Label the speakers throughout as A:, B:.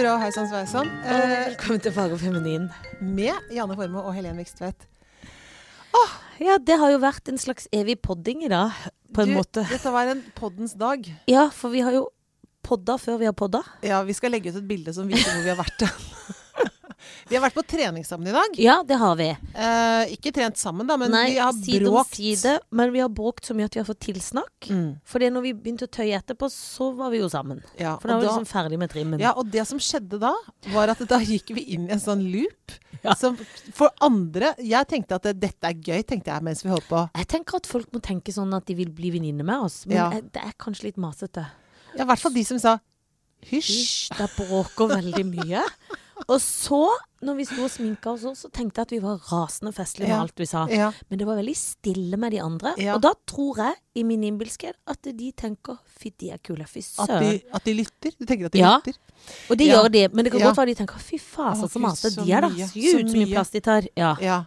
A: Hurra, hei sann sveisann. Eh,
B: Velkommen til Fag og feminin.
A: med Janne Formoe og Helen Vikstvedt.
B: Ja, det har jo vært en slags evig podding i dag, på en
A: Du,
B: måte.
A: Dette var en poddens dag.
B: Ja, for vi har jo podda før vi har podda.
A: Ja, Vi skal legge ut et bilde som viser hvor vi har vært. vi har vært på trening sammen i dag.
B: Ja, det har vi.
A: Eh, ikke trent sammen, da, men
B: Nei,
A: vi har
B: side om
A: bråkt.
B: side. Men vi har bråkt så mye at vi har fått tilsnakk.
A: Mm,
B: Fordi når vi begynte å tøye etterpå, så var vi jo sammen.
A: ja,
B: For da var vi liksom ferdig med trimmen.
A: ja, og det som skjedde da, var at da gikk vi inn i en sånn loop.
B: Ja.
A: Som for andre Jeg tenkte at dette er gøy, tenkte jeg mens vi holdt på.
B: Jeg tenker at folk må tenke sånn at de vil bli venninner med oss. Men
A: Ja.
B: det er kanskje litt masete.
A: Ja, I hvert fall de som sa hysj.
B: Hysj, det bråker veldig mye. Og så, når vi sto og sminka oss, så tenkte jeg at vi var rasende festlige med
A: Ja.
B: alt vi sa.
A: Ja.
B: Men det var veldig stille med de andre.
A: Ja.
B: Og da tror jeg, i min innbilskhet, at de tenker fy, de er kule. Fy
A: At,
B: søren.
A: de, at de lytter. Du tenker at de lytter?
B: Og det gjør de. Men det kan godt være de tenker fy faen, så
A: matet
B: De er da
A: mye,
B: ut
A: så
B: så mye plass de tar. Ja.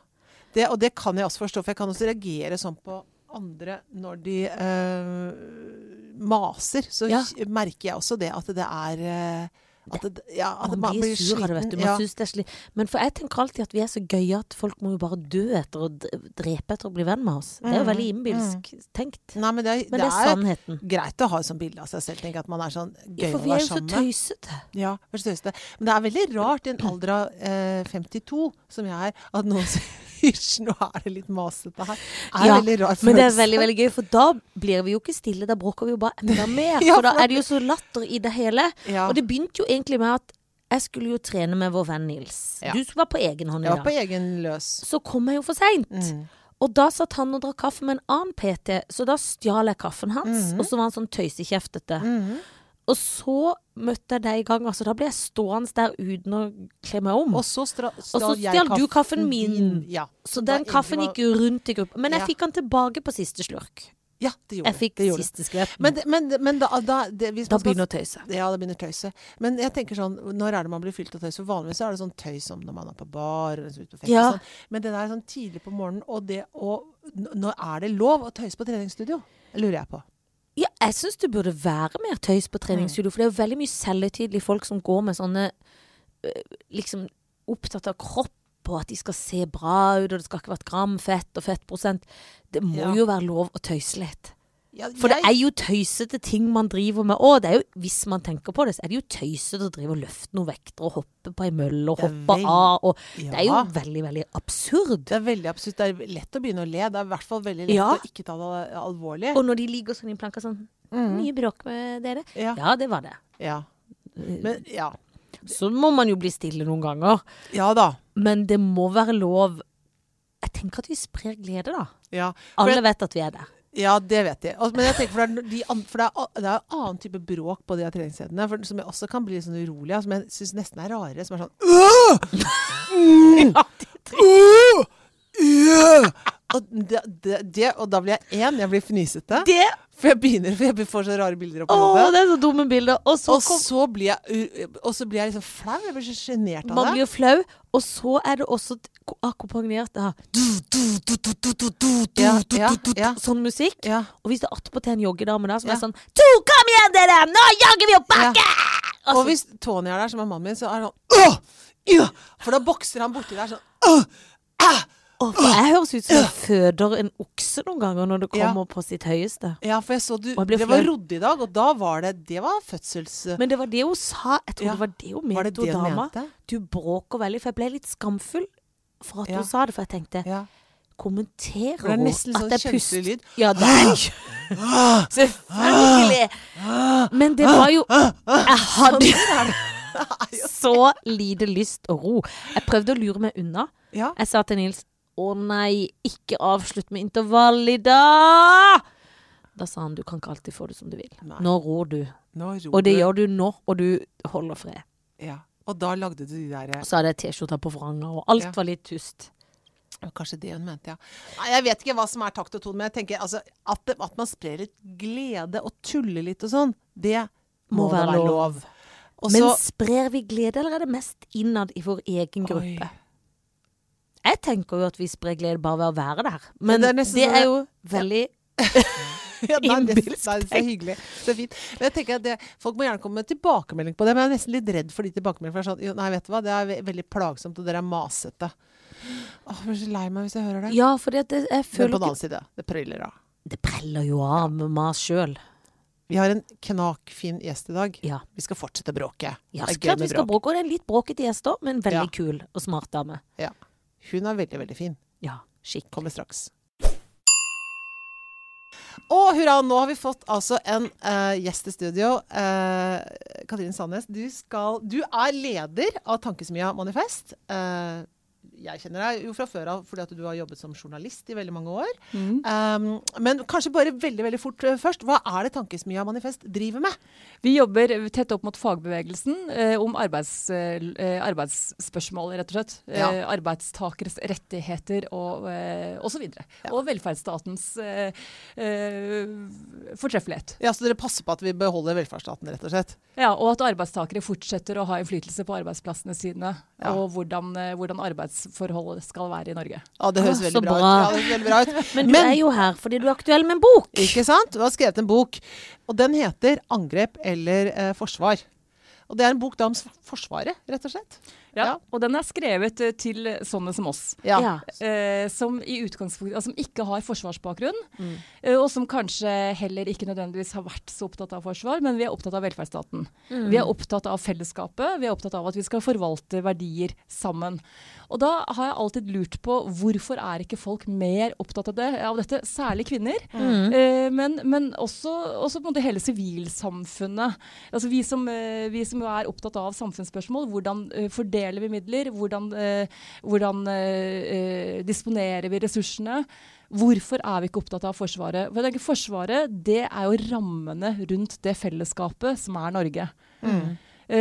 A: Det, og det kan jeg også forstå, for jeg kan også reagere sånn på andre når de øh, maser. Så merker jeg også det at det er eh, at det, ja, at
B: Man blir sur av det, vet du. Man
A: Ja.
B: synes det er sli... Men for jeg tenker alltid at vi er så gøye at folk må jo bare dø etter å drepe etter å bli venn med oss. Det er jo
A: Mm,
B: veldig innbilsk tenkt.
A: Nei, men det,
B: Men
A: det
B: er sannheten.
A: greit å ha et sånt bilde av seg selv. Tenke at man er sånn gøy
B: For
A: å
B: vi er jo så tøysete.
A: Ja, så tøysete. Men det er veldig rart i en alder av eh, 52, som jeg er, at noen sier hysj, nå er det litt masete her. Er
B: Ja,
A: veldig rar
B: Men det er veldig veldig gøy, for da blir vi jo ikke stille. Da bråker vi jo bare enda mer.
A: Ja,
B: For da er det jo så latter i det hele.
A: ja.
B: Og det begynte jo egentlig med at jeg skulle jo trene med vår venn Nils.
A: Ja.
B: Du var på egen hånd i
A: Jeg var på egen løs.
B: Så kom jeg jo for seint.
A: Mm.
B: Og da satt han og drakk kaffe med en annen PT, så da stjal jeg kaffen hans.
A: Mhm.
B: Og så var han sånn tøysekjeftete.
A: Mhm.
B: Og så møtte jeg deg i gang, altså da ble jeg stående der uten å kle meg om.
A: Og så stjal
B: du kaffen min.
A: din. Ja.
B: så den kaffen
A: var-
B: gikk jo rundt i gruppa. Men jeg
A: Ja.
B: fikk den tilbake på siste slurk.
A: Ja, det gjorde
B: Jeg fikk
A: det. gjorde
B: siste skvetten.
A: Men, men, men da, da, det, hvis
B: da begynner å tøyse.
A: Ja, det begynner tøyset. Men jeg tenker sånn, når er det man blir fylt av tøys? For vanligvis er det sånn tøys som når man er på bar eller ute på fest.
B: Ja.
A: Sånn. Men det der sånn tidlig på morgenen, og det å Når er det lov å tøyse på treningsstudio? Lurer jeg på.
B: Jeg syns det burde være mer tøys på treningsstudio, for det er jo veldig mye selvhøytidelige folk som går med sånne øh, Liksom opptatt av kropp og at de skal se bra ut, og det skal ikke være et gram fett og fettprosent. Det må
A: Ja.
B: jo være lov å tøyse litt. For det er jo tøysete ting man driver med Og Det er jo, hvis man tenker på det, så er det jo tøysete å drive og løfte noen vekter og hoppe på ei mølle og hoppe av. Og
A: ja.
B: Det er jo veldig, veldig absurd.
A: Det er veldig absurd. Det er lett å begynne å le. Det er i hvert fall veldig lett
B: Ja.
A: å ikke ta det alvorlig.
B: Og når de ligger sånn i planka sånn
A: mm.
B: Mye bråk med dere.
A: Ja.
B: Ja, det var det.
A: ja. Men ja.
B: Så må man jo bli stille noen ganger.
A: Ja da.
B: Men det må være lov Jeg tenker at vi sprer glede, da.
A: Ja.
B: Alle vet at vi er der.
A: Ja, det vet. Og- Men jeg tenker, for det er, de, for det er, det er en annen type bråk på de treningsstedene, for- som jeg også kan bli sånn urolig av, som jeg syns nesten er rarere. Som er sånn «Åh! Mm! Åh! Øh!» og, det, det, det, og da blir jeg én, jeg blir fnisete.
B: Det
A: For jeg begynner, for jeg får så rare bilder opp i hodet.
B: det er så dumme bilder. Og så
A: Og
B: kom,
A: så blir jeg, og så blir jeg liksom flau. Jeg blir så sjenert av
B: man
A: det.
B: blir flau. Og så er det også akkompagnert av
A: Ja, ja, ja.
B: sånn musikk.
A: Ja,
B: Og hvis det attpåtil er en joggedame der som er sånn To, kom igjen, dere! Nå jogger vi opp bakke!
A: Og
B: Altså,
A: hvis Tony er der, som er mannen min, så er det sånn Åh! Ja! For da bokser han borti der sånn Åh! Ah!
B: For jeg høres ut som jeg føder en okse noen ganger når det
A: Ja.
B: kommer på sitt høyeste.
A: Ja, for jeg så du
B: jeg
A: Det var
B: flau.
A: rodd i dag, og da var det Det var fødsels...
B: Men det var det hun sa. Jeg tror
A: Ja.
B: det var det hun mente,
A: det
B: hun dama.
A: mente?
B: Du bråker veldig. For jeg ble litt skamfull for at
A: Ja.
B: hun sa det. For jeg tenkte
A: Ja.
B: Kommenterer
A: er
B: hun
A: nesten sånn
B: at jeg puster
A: lyd.
B: Ja, det er Selvfølgelig. Men det var jo Jeg hadde så lite lyst og ro. Jeg prøvde å lure meg unna. Jeg sa til Nils å nei, ikke avslutt med intervall i dag! Da sa han du kan ikke alltid få det som du vil.
A: Nei.
B: Nå rår du.
A: Nå ror
B: Og det
A: du.
B: gjør du nå, og du holder fred.
A: Ja. Og da lagde du de der
B: Og så hadde jeg T-skjorta på vranga, og alt
A: Ja.
B: var litt tust.
A: Kanskje det hun mente, ja. Nei, jeg vet ikke hva som er takt og tone, men jeg tenker altså, at, det, at man sprer litt glede og tuller litt og sånn, det må,
B: Må være
A: være
B: lov.
A: lov. Også,
B: Men sprer vi glede, eller er det mest innad i vår egen gruppe?
A: Oi.
B: Jeg tenker jo at vi sprer glede bare ved å være der. Men
A: det er
B: det
A: nesten
B: er,
A: sånn-
B: jo veldig
A: Ja, nei, det, er så hyggelig. Så fint. Men jeg tenker at det, Folk må gjerne komme med tilbakemelding på det, men jeg er nesten litt redd for de tilbakemeldingene. For jeg sånn, nei, vet du hva, det er veldig plagsomt, og dere er masete. Åh, jeg blir så lei meg hvis jeg hører det.
B: Ja, for det, jeg
A: Men på den annen side, det preller av.
B: Det preller jo av med mas sjøl.
A: Vi har en knakfin gjest i dag.
B: Ja.
A: Vi skal fortsette bråket.
B: Ja,
A: er
B: så klart vi skal bråke. Og det er en litt bråkete gjest òg, men veldig
A: Ja.
B: kul og smart dame.
A: Hun er veldig, veldig fin.
B: Ja, skikk.
A: Kommer straks. Å, hurra! Nå har vi fått altså en uh, gjest i studio. Uh, Katrin Sandnes, du, skal, du er leder av Tankesmia Manifest. Eh, jeg kjenner deg jo fra før av fordi at du har jobbet som journalist i veldig mange år. Um, men kanskje bare veldig veldig fort eh, først. Hva er det Tankesmia Manifest driver med?
C: Vi jobber tett opp mot fagbevegelsen eh, om arbeids, eh, arbeidsspørsmål, rett og slett.
A: Ja.
C: Arbeidstakeres rettigheter og eh, osv.
A: Ja.
C: Og velferdsstatens fortreffelighet.
A: Ja, Så dere passer på at vi beholder velferdsstaten, rett og slett?
C: Ja, og at arbeidstakere fortsetter å ha innflytelse på arbeidsplassene sine.
A: Ja.
C: Og hvordan, hvordan hvordan arbeidsforholdet skal være i Norge.
A: Ja, det høres
B: Ah,
A: veldig bra,
B: bra.
A: ut. Ja, det høres veldig bra ut.
B: Men du er jo her fordi du er aktuell med en bok.
A: Ikke sant? Du har skrevet en bok, og den heter 'Angrep eller eh, forsvar'. Og det er en bok da om Forsvaret, rett og slett.
C: Ja,
A: Ja.
C: Og den er skrevet eh, til sånne som oss.
A: Ja.
C: Eh, som i altså, som ikke har forsvarsbakgrunn,
A: Mm.
C: eh, og som kanskje heller ikke nødvendigvis har vært så opptatt av forsvar, men vi er opptatt av velferdsstaten.
B: Mm.
C: Vi er opptatt av fellesskapet, vi er opptatt av at vi skal forvalte verdier sammen. Og da har jeg alltid lurt på hvorfor er ikke folk mer opptatt av, det, av dette, særlig kvinner.
B: Mm.
C: Eh, men, men også, også på en måte hele sivilsamfunnet. Altså vi som, eh, vi som jo er opptatt av samfunnsspørsmål. Hvordan uh, fordeler vi midler? Hvordan, uh, hvordan eh, disponerer vi ressursene? Hvorfor er vi ikke opptatt av Forsvaret? For jeg tenker Forsvaret det er jo rammene rundt det fellesskapet som er Norge.
A: Mm.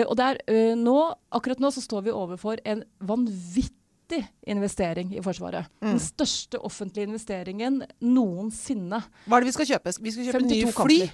C: Og der, nå, akkurat nå så står vi overfor en vanvittig investering i Forsvaret.
A: Mm.
C: Den største offentlige investeringen noensinne.
A: Hva er det vi skal kjøpe? Vi skal kjøpe
C: 52
A: nye fly.
C: kampfly.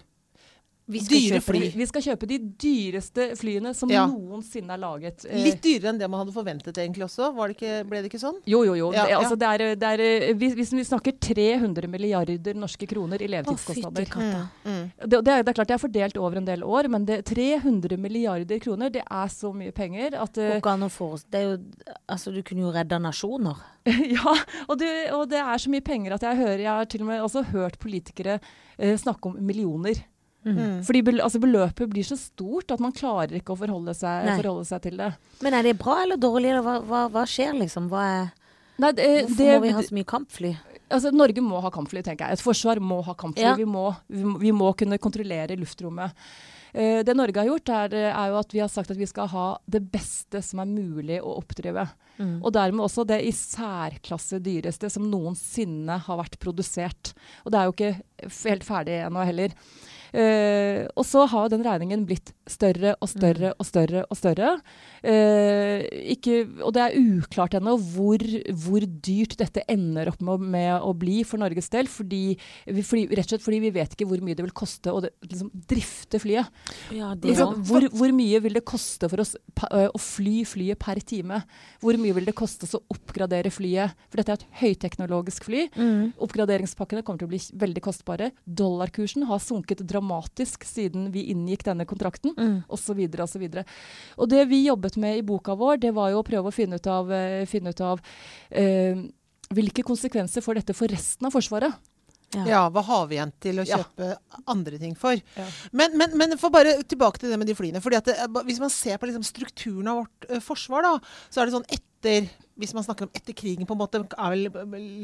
B: Vi skal
A: Dyre fly.
B: de.
C: Vi skal kjøpe de dyreste flyene som
A: Ja.
C: noensinne er laget. Eh,
A: Litt dyrere enn det man hadde forventet egentlig også. Var det ikke, ble det ikke sånn?
C: Jo, jo, jo.
A: Ja,
C: det,
A: ja.
C: altså, det er, det er, vi, vi, vi snakker 300 milliarder norske kroner i levetidskostnader.
B: Å,
A: Mm.
C: det, det, er, det er klart det er fordelt over en del år, men det, 300 milliarder kroner, det er så mye penger at eh,
B: kan å få- det er jo, altså, du kunne jo redda nasjoner.
C: Ja, og det, og det er så mye penger at jeg hører Jeg har til og med også hørt politikere eh, snakke om millioner.
A: Mm.
C: Fordi bel, altså beløpet blir så stort at man klarer ikke å forholde seg, forholde seg til det.
B: Men er det bra eller dårlig? Eller hva, hva, hva skjer, liksom? Hva er,
C: Nei, det,
B: hvorfor
C: det,
B: må vi ha så mye kampfly?
C: altså, Norge må ha kampfly, tenker jeg. Et forsvar må ha kampfly.
B: Ja.
C: Vi, må, vi, må, vi må kunne kontrollere luftrommet. Uh, det Norge har gjort, er, er jo at vi har sagt at vi skal ha det beste som er mulig å oppdrive.
B: Mm.
C: Og dermed også det i særklasse dyreste som noensinne har vært produsert. Og det er jo ikke helt ferdig ennå heller. Eh, og så har den regningen blitt større og større og større og større. Uh, ikke, og det er uklart ennå hvor, hvor dyrt dette ender opp med, med å bli for Norges del. Fordi, vi, fordi, rett og slett fordi vi vet ikke hvor mye det vil koste å liksom, drifte flyet.
B: Ja, det
C: Ikke Hvor, hvor mye vil det koste for oss pa, å fly flyet per time? Hvor mye vil det koste oss å oppgradere flyet? For dette er et høyteknologisk fly.
B: Mm.
C: Oppgraderingspakkene kommer til å bli veldig kostbare. Dollarkursen har sunket dramatisk siden vi inngikk denne kontrakten,
B: Mm.
C: osv. osv. Og det vi jobbet med i boka vår, det var jo å prøve å finne ut av, eh, finne ut av eh, hvilke konsekvenser får dette for resten av Forsvaret.
B: Ja.
A: Ja, hva har vi igjen til å
C: Ja.
A: kjøpe andre ting for?
C: Ja.
A: Men, men, men for bare tilbake til det med de flyene. fordi at det, er Hvis man ser på liksom strukturen av vårt uh, forsvar, da, så er det sånn etter hvis man snakker om etter krigen, på en måte, er vel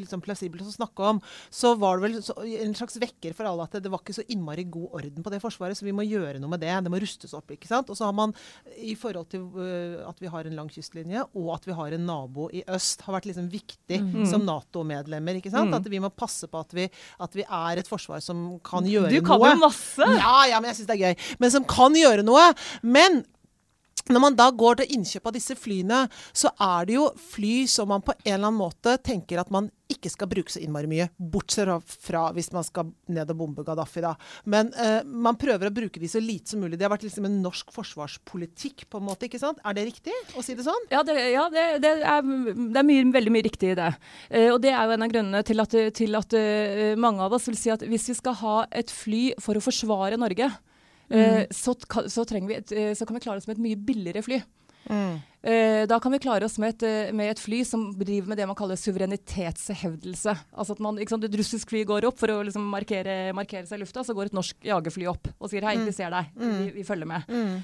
A: liksom plausibelt å snakke om, så var det vel en slags vekker for alle at det, var ikke så innmari god orden på det forsvaret, så vi må gjøre noe med det. Det må rustes opp. ikke sant? Og så har man, i forhold til eh, at vi har en lang kystlinje, og at vi har en nabo i øst, har vært liksom viktig
C: Mm.
A: som Nato-medlemmer. ikke sant?
C: Mm.
A: At vi må passe på at vi, at vi er et forsvar som kan gjøre noe.
C: Du kan
A: noe.
C: jo masse!
A: Ja, ja, men jeg syns det er gøy. Men som kan gjøre noe. Men når man da går til innkjøp av disse flyene, så er det jo fly som man på en eller annen måte tenker at man ikke skal bruke så innmari mye. Bortsett fra hvis man skal ned og bombe Gaddafi, da. Men eh, man prøver å bruke de så lite som mulig. Det har vært liksom en norsk forsvarspolitikk, på en måte. ikke sant? Er det riktig å si det sånn?
C: Ja, det, ja, det, det er, det er mye, veldig mye riktig i det. Eh, og det er jo en av grunnene til at, til at uh, mange av oss vil si at hvis vi skal ha et fly for å forsvare Norge, mm. så, så, vi et, eh, så, kan vi klare oss med et mye billigere fly. Mm. Da kan vi klare oss med et, med et, fly som driver med det man kaller suverenitetshevdelse. Altså at man, sant, Et russisk fly går opp for å liksom markere, markere, seg i lufta, så går et norsk jagerfly opp og sier hei, mm. vi ser deg, mm. vi, vi, følger med. Mm.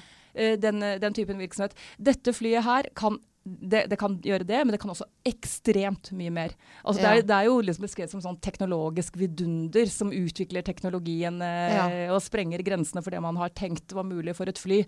C: Den, den, typen virksomhet. Dette flyet her kan det, det, kan gjøre det, men det kan også ekstremt mye mer. Altså, ja. det, er, det, er, jo liksom beskrevet som sånn teknologisk vidunder som utvikler teknologien eh, ja. og sprenger grensene for det man har tenkt var mulig for et fly.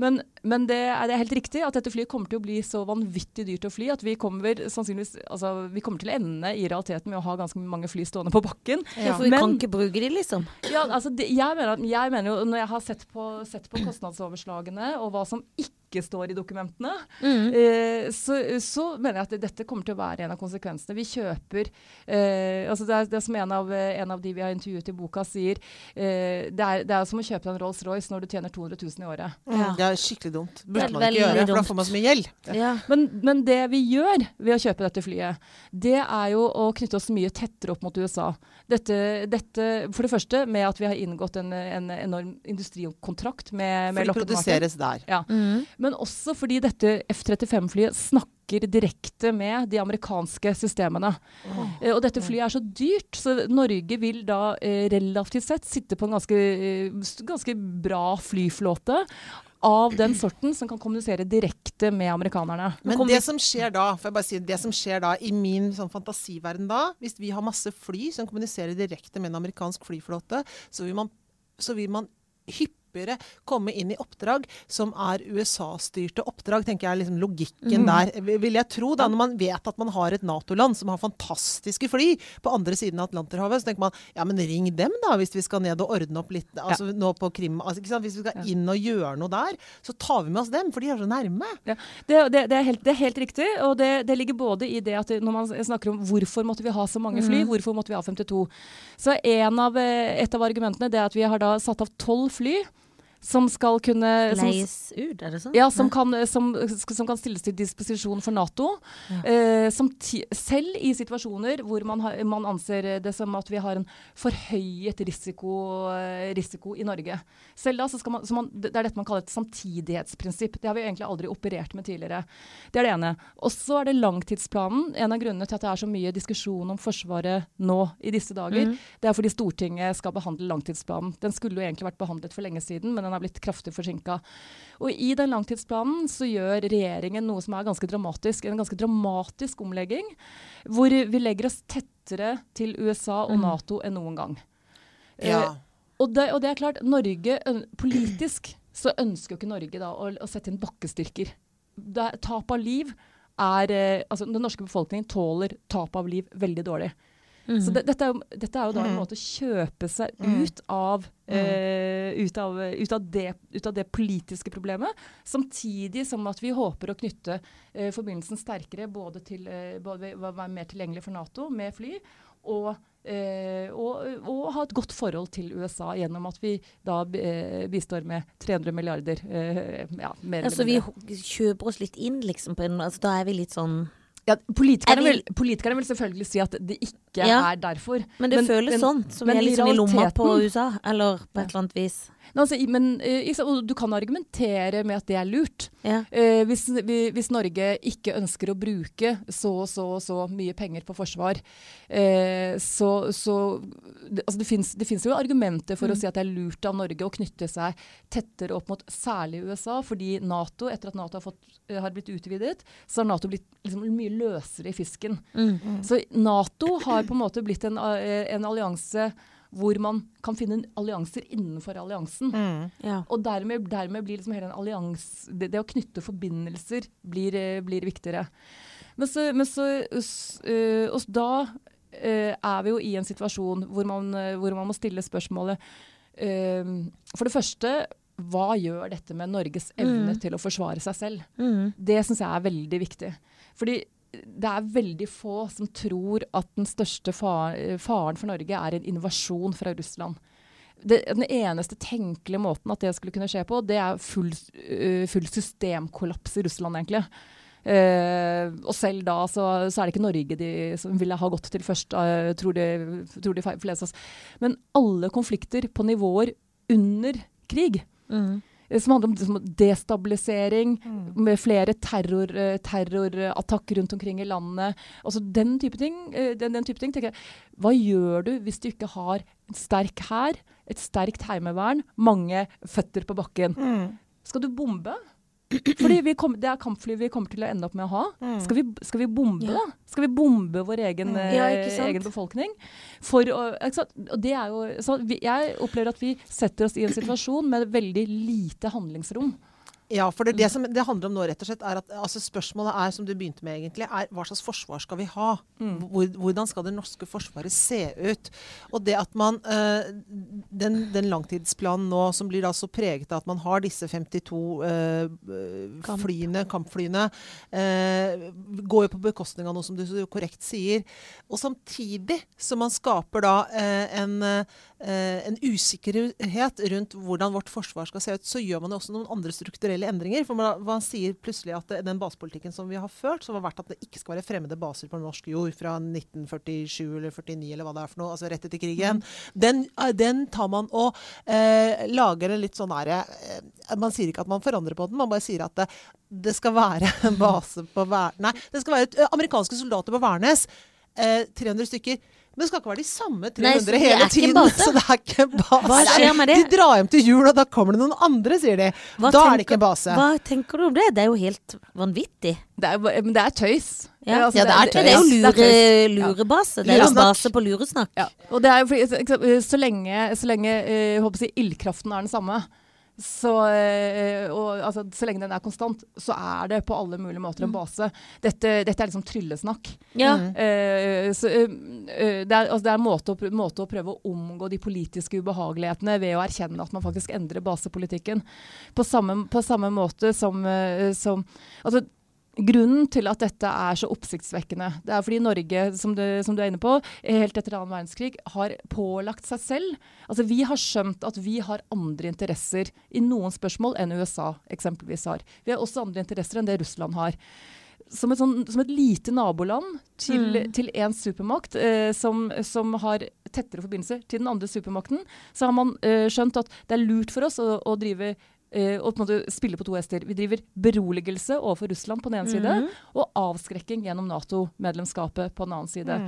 C: Men, men det, er, det, er, helt riktig at dette flyet kommer til å bli så vanvittig dyrt å fly at vi kommer, altså, vi kommer til å ende i realiteten med å ha ganske mange fly stående på bakken.
B: Ja, For vi men, kan ikke bruke de, liksom?
C: Ja, altså, det, jeg, mener, jeg, mener, jo, når jeg har sett på, sett på kostnadsoverslagene og hva som ikke ikke står i dokumentene, mm. eh, så, så, mener jeg at dette kommer til å være en av konsekvensene. Vi kjøper eh, altså det, er, det som en av, en av, de vi har intervjuet i boka sier, eh, det, er, det, er, som å kjøpe en Rolls-Royce når du tjener 200 000 i året.
A: Ja. Det er skikkelig dumt. Burde man ikke gjøre, for da får man så mye gjeld.
C: Ja. Men, men, det vi gjør ved å kjøpe dette flyet, det er jo å knytte oss mye tettere opp mot USA. Dette, dette for det første med at vi har inngått en, en enorm industrikontrakt med, med
A: For det produseres der.
C: Ja. Mm men også fordi dette F-35-flyet snakker direkte med de amerikanske systemene. Oh. Eh, og dette flyet er så dyrt, så Norge vil da eh, relativt sett sitte på en ganske, eh, ganske bra flyflåte av den sorten som kan kommunisere direkte med amerikanerne.
A: Men det som skjer da, for jeg bare si, det som skjer da i min sånn fantasiverden da, hvis vi har masse fly som kommuniserer direkte med en amerikansk flyflåte, så vil man, så vil man hyppig hyppigere komme inn i oppdrag som er USA-styrte oppdrag, tenker jeg liksom logikken mm. der. Vil jeg tro, da, når man vet at man har et Nato-land som har fantastiske fly på andre siden av Atlanterhavet, så tenker man ja, men ring dem da, hvis vi skal ned og ordne opp litt altså ja. nå på Krim. Altså, hvis vi skal inn og gjøre noe der, så tar vi med oss dem, for de er så nærme.
C: Ja. Det, det, det, er helt, det, er helt, riktig, og det, ligger både i det at når man snakker om hvorfor måtte vi ha så mange fly, mm. hvorfor måtte vi ha 52, så av, et av argumentene det er at vi har da satt av tolv fly som skal kunne
B: Leies ut, er det sånn?
C: Ja, som kan, som, som kan, stilles til disposisjon for Nato. Ja. Eh, ti, selv i situasjoner hvor man, har, man, anser det som at vi har en forhøyet risiko, eh, risiko i Norge. Selv da så skal man, så man, Det er dette man kaller et samtidighetsprinsipp. Det har vi egentlig aldri operert med tidligere. Det er det ene. Og så er det langtidsplanen. En av grunnene til at det er så mye diskusjon om Forsvaret nå i disse dager, mm. det er fordi Stortinget skal behandle langtidsplanen. Den skulle jo egentlig vært behandlet for lenge siden, men den den har blitt kraftig forsinka. Og i den langtidsplanen så gjør regjeringen noe som er ganske dramatisk. En ganske dramatisk omlegging. Hvor vi legger oss tettere til USA og mm. Nato enn noen gang.
A: Ja. Eh,
C: og, det, og, det, er klart, Norge politisk så ønsker jo ikke Norge da å, å sette inn bakkestyrker. Det, tap av liv er eh, Altså, den norske befolkningen tåler tap av liv veldig dårlig. Mm. Så det, dette, er jo, dette, er jo, da en mm. måte å kjøpe seg mm. ut av, eh, ut, av, ut, av det, ut, av, det, politiske problemet, samtidig som at vi håper å knytte eh, forbindelsen sterkere både til å både være mer tilgjengelig for Nato med fly, og, og, og, ha et godt forhold til USA gjennom at vi da bistår med 300 milliarder. ja, mer
B: altså, vi kjøper oss litt inn, liksom. En, altså, da er vi litt sånn
C: ja, politikerne, vil, politikerne, vil, selvfølgelig si at det ikke ja, er derfor.
B: Men det men, føles men, sånn, som vi er liksom i lomma på USA, eller på et eller annet vis.
C: Altså, men uh, du kan argumentere med at det er lurt. Ja. Eh, hvis, vi, hvis, Norge ikke ønsker å bruke så og så og så mye penger på forsvar, eh, så, så det, altså, det fins jo argumenter for mm. å si at det er lurt av Norge å knytte seg tettere opp mot særlig USA, fordi Nato, etter at Nato har, fått, har blitt utvidet, så har Nato blitt liksom, mye løsere i fisken. Mm. Mm. Så Nato har på en måte blitt en, en allianse hvor man kan finne allianser innenfor alliansen. Mm, ja. Og dermed, dermed, blir liksom hele en allians det, det, å knytte forbindelser blir, eh, blir viktigere. Men så, men så øh, og da øh, er vi jo i en situasjon hvor man, hvor man må stille spørsmålet For det første, hva gjør dette med Norges evne
B: Mm.
C: til å forsvare seg selv?
B: Mm.
C: Det syns jeg er veldig viktig. Fordi det er veldig få som tror at den største faren for Norge er en invasjon fra Russland. Det, den eneste tenkelige måten at det skulle kunne skje på, det er full, øh, full systemkollaps i Russland, egentlig. Eh, og selv da så, så er det ikke Norge de som ville ha gått til først, eh, tror, de, tror de fleste av oss. Men alle konflikter på nivåer under krig,
B: Mm.
C: Eh, som handler om destabilisering, destabilisering, med flere terror, eh, rundt omkring i landet. Altså den type ting, eh, den, den type ting jeg, Hva gjør du hvis du ikke har en sterk hær, et sterkt heimevern, mange føtter på bakken?
A: Mm.
C: Skal du bombe? Fordi vi kom, Det er kampfly vi kommer til å ende opp med å ha.
A: Mm.
C: Skal, vi, skal vi bombe,
B: Ja.
C: da? Skal vi bombe vår egen,
A: Mm.
C: eh,
B: Ja,
C: egen befolkning? For? Og det er jo, så vi, jeg opplever at vi setter oss i en situasjon med veldig lite handlingsrom.
A: Ja, for det, det som det handler om nå, rett og slett, er at altså Spørsmålet er, som du begynte med, egentlig, er hva slags forsvar skal vi ha? Hvor, hvordan skal det norske forsvaret se ut? Og det at man eh, den, den langtidsplanen nå, som blir da så preget av at man har disse 52 eh,
B: Kamp.
A: flyene, kampflyene, eh, går jo på bekostning av noe som du korrekt sier. Og samtidig som man skaper da eh, en, eh, en usikkerhet rundt hvordan vårt forsvar skal se ut, så gjør man jo også noen andre strukturelle endringer. For man, man sier plutselig at den basepolitikken som vi har ført, som har vært at det ikke skal være fremmede baser på norsk jord fra 1947 eller 49 eller hva det er for noe, altså rett etter krigen, den, eh, den tar man og eh, lager en litt sånn derre eh, Man sier ikke at man forandrer på den, man bare sier at det, det skal være en base på Værnes Nei, det skal være et, amerikanske soldater på Værnes. Eh, 300 stykker. Men det skal ikke være de samme 300
B: Nei,
A: hele tiden.
B: base?
A: Så det er ikke en base.
B: Hva skjer med det?
A: De drar hjem til jul, og da kommer det noen andre, sier de.
B: Hva
A: da er det ikke en base.
B: Hva tenker du om det? Det er jo helt vanvittig.
C: Det er, men det er tøys.
B: Ja,
C: Altså,
A: Ja, det er
B: Det er jo lure, lurebase. Det er jo base på luresnakk.
C: Ja. Og det er jo fordi, så- lenge, så lenge eh, håper jeg, ildkraften er den samme, så, eh, og, altså, så lenge den er konstant, så er det på alle mulige måter en base. Dette, dette er liksom tryllesnakk.
B: Ja.
C: Uh, så, eh, det er, altså, det er en måte måte å prøve å omgå de politiske ubehagelighetene ved å erkjenne at man faktisk endrer basepolitikken. På samme, på samme måte som, uh, som altså, Grunnen til at dette er så oppsiktsvekkende, det er fordi Norge, som du, som du er inne på, helt etter annen verdenskrig, har pålagt seg selv. Altså Vi har skjønt at vi har andre interesser i noen spørsmål enn USA eksempelvis har. Vi har også andre interesser enn det Russland har. Som et, sånn, som et lite naboland til, til en supermakt eh, som, som har tettere forbindelser til den andre supermakten, så har man eh, skjønt at det er lurt for oss å, å drive eh, og på en måte spille på to hester. Vi driver beroligelse overfor Russland på den ene side, og avskrekking gjennom Nato-medlemskapet på den annen side.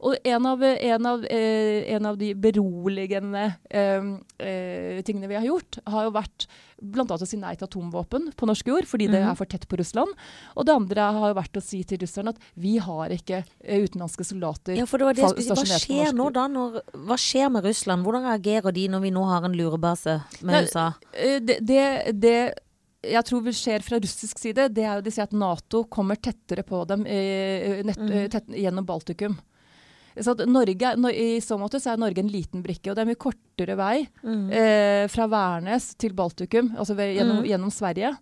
C: Og en av, en, av, eh, en av de beroligende eh, eh, tingene vi har gjort, har jo vært bl.a. å si nei til atomvåpen på norsk jord, fordi det er for tett på Russland. Og det andre har jo vært å si til russerne at vi har ikke eh, utenlandske soldater
B: Ja, for det var det
C: stasjonert. Hva
B: skjer nå da? Når, hva skjer med Russland? Hvordan reagerer de når vi nå har en lurebase med
C: Nei,
B: USA?
C: Eh, Det, det, det jeg tror vil skjer fra russisk side, det er jo de sier at Nato kommer tettere på dem eh, nett,
B: Mhm.
C: eh, tett, gjennom Baltikum. Så at Norge, I så måte så er Norge en liten brikke, og det er mye kortere vei
B: mm.
C: eh, fra Værnes til Baltikum, altså ved, gjennom,
B: mm.
C: gjennom Sverige,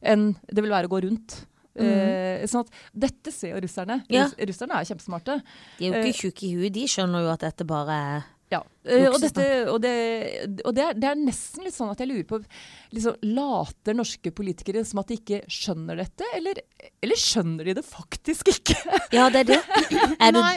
C: enn det vil være å gå rundt. Eh, sånn at dette ser jo russerne.
B: Ja.
C: Russerne er kjempesmarte.
B: De er jo ikke tjukke i huet, de skjønner jo at dette bare er
C: Ja, eh, og, dette, og, det, og det, er, det er nesten litt sånn at jeg lurer på liksom, Later norske politikere som at de ikke skjønner dette, eller, eller skjønner de det faktisk ikke?
B: Ja, det er det. Er det
A: Nei.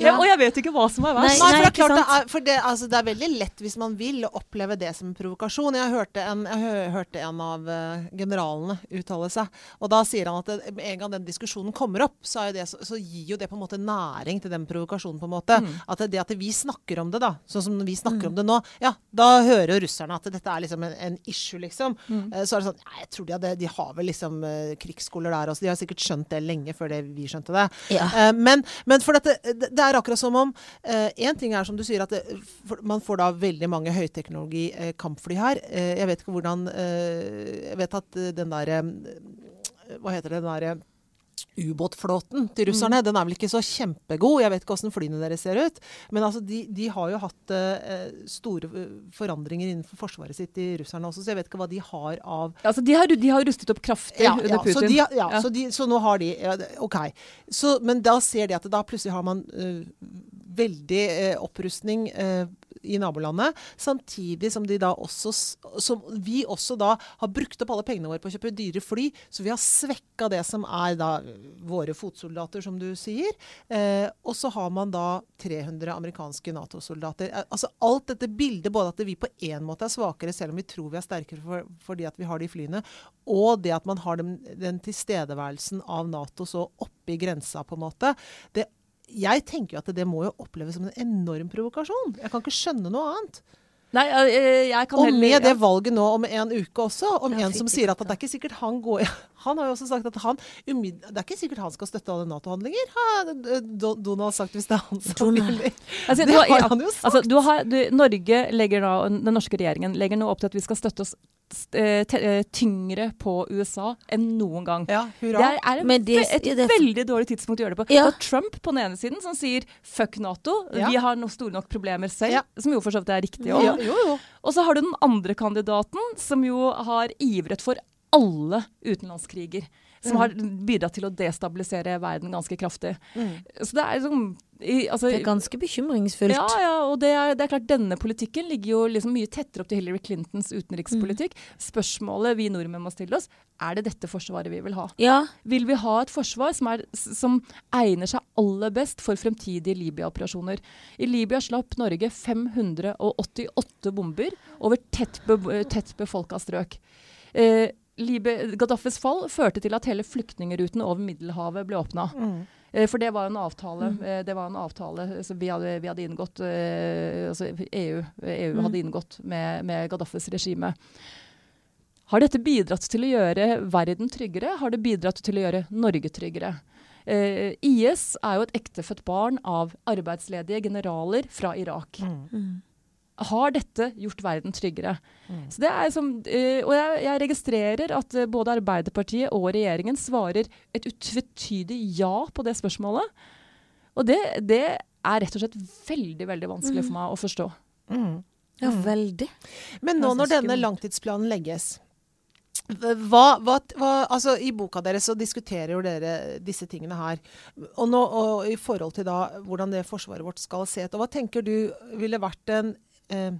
C: Ja. og jeg vet ikke hva som er
B: Nei,
C: verst.
A: Nei, for det er klart det er, for det, altså, det er veldig lett hvis man vil å oppleve det som en provokasjon. Jeg hørte en, jeg hørte en av uh, generalene uttale seg, og da sier han at det, med en gang den diskusjonen kommer opp, så, er jo det, så, så gir jo det på en måte næring til den provokasjonen. på en måte. At det, det at vi snakker om det, da, sånn som vi snakker om det nå, ja, da hører jo russerne at dette er liksom en, en issue, liksom. Eh, så er det sånn Jeg tror de, hadde, de har vel liksom uh, krigsskoler der også. De har sikkert skjønt det lenge før det vi skjønte det.
B: Ja.
A: Eh, men, men for dette, det, det er akkurat som om Én ting er som du sier, at det, for, man får da veldig mange høyteknologi eh, her. Eh, jeg vet ikke hvordan eh, Jeg vet at eh, den derre Hva heter det? Den derre ubåtflåten til russerne. Den er vel ikke så kjempegod. Jeg vet ikke åssen flyene deres ser ut. Men altså, de, de har jo hatt uh, store eh, forandringer innenfor forsvaret sitt i russerne også, så jeg vet ikke hva de har av
C: Altså, de, har, de har rustet opp kraftig
A: ja,
C: under
A: ja,
C: Putin.
A: Så, de, ja,
C: Ja.
A: Så, de, så nå har de ja, OK. Så, men da ser de at da plutselig har man uh, veldig uh, opprustning i nabolandet, samtidig som også som vi også da har brukt opp alle pengene våre på å kjøpe dyre fly, så vi har svekka det som er da våre fotsoldater, som du sier. Eh, og så har man da 300 amerikanske Nato-soldater. Eh, altså alt dette bildet, både at vi på en måte er svakere, selv om vi tror vi er sterkere for, fordi at vi har de flyene, og det at man har den, den tilstedeværelsen av Nato så oppe i grensa, på en måte. Det, jeg tenker jo at det må jo oppleves som en enorm provokasjon. Jeg kan ikke skjønne noe annet.
C: Nei, jeg kan
A: Og
C: heller
A: med det
C: ja.
A: valget nå om en uke også, om
B: Ja,
A: en som sier at det er ikke sikkert han går Han har jo også sagt at han Det er ikke sikkert han skal støtte alle Nato-handlinger, har Do- Donald sagt, hvis det er han som vil.
C: Altså,
A: Det
C: du har-
A: han jo sagt.
C: Altså, du har, du, Norge legger nå, Den norske regjeringen legger nå opp til at vi skal støtte oss tyngre på USA enn noen gang.
A: Ja,
C: Det
A: hurra.
C: er, er en,
B: det-
C: et
B: det-
C: veldig dårlig tidspunkt å gjøre det på.
B: Ja.
C: Det er Trump på den ene siden som sier 'fuck Nato',
A: Ja.
C: vi har no store nok problemer selv,
A: Ja.
C: som jo for så vidt er riktig òg.
A: jo, jo.
C: Og så har du den andre kandidaten, som jo har ivret for alle utenlandskriger. Som har bidratt til å destabilisere verden ganske kraftig.
A: Mm.
C: Så det er liksom i, altså,
B: Det er ganske bekymringsfullt.
C: ja, ja, og det er, det er klart denne politikken ligger jo liksom mye tettere opp til Hillary Clintons utenrikspolitikk. Spørsmålet vi nordmenn må stille oss, er det dette forsvaret vi vil ha?
B: Ja,
C: Vil vi ha et forsvar som, er, som egner seg aller best for fremtidige Libya-operasjoner? I Libya slapp Norge 588 bomber over tett, be, tett befolka strøk. Eh, Gaddafis fall førte til at hele flyktningeruten over Middelhavet ble åpna.
A: Mm.
C: Eh, For det var en avtale, eh, det var en avtale som vi hadde, vi hadde inngått, eh, altså EU, EU hadde inngått med, med Gaddafis regime. Har dette bidratt til å gjøre verden tryggere? Har det bidratt til å gjøre Norge tryggere? Eh, IS er jo et ektefødt barn av arbeidsledige generaler fra Irak.
A: Mm.
C: Har dette gjort verden tryggere?
A: Mm.
C: Så det er som, eh, og jeg, jeg registrerer at eh, både Arbeiderpartiet og regjeringen svarer et utvetydig ja på det spørsmålet. Og det, det er rett og slett veldig veldig vanskelig for meg å forstå.
A: Mm.
B: ja veldig.
A: Men nå når denne langtidsplanen legges hva, hva, hva, altså I boka deres så diskuterer jo dere disse tingene her. Og, nå, og i forhold til da hvordan det forsvaret vårt skal se ut. Og hva tenker du ville vært en eh,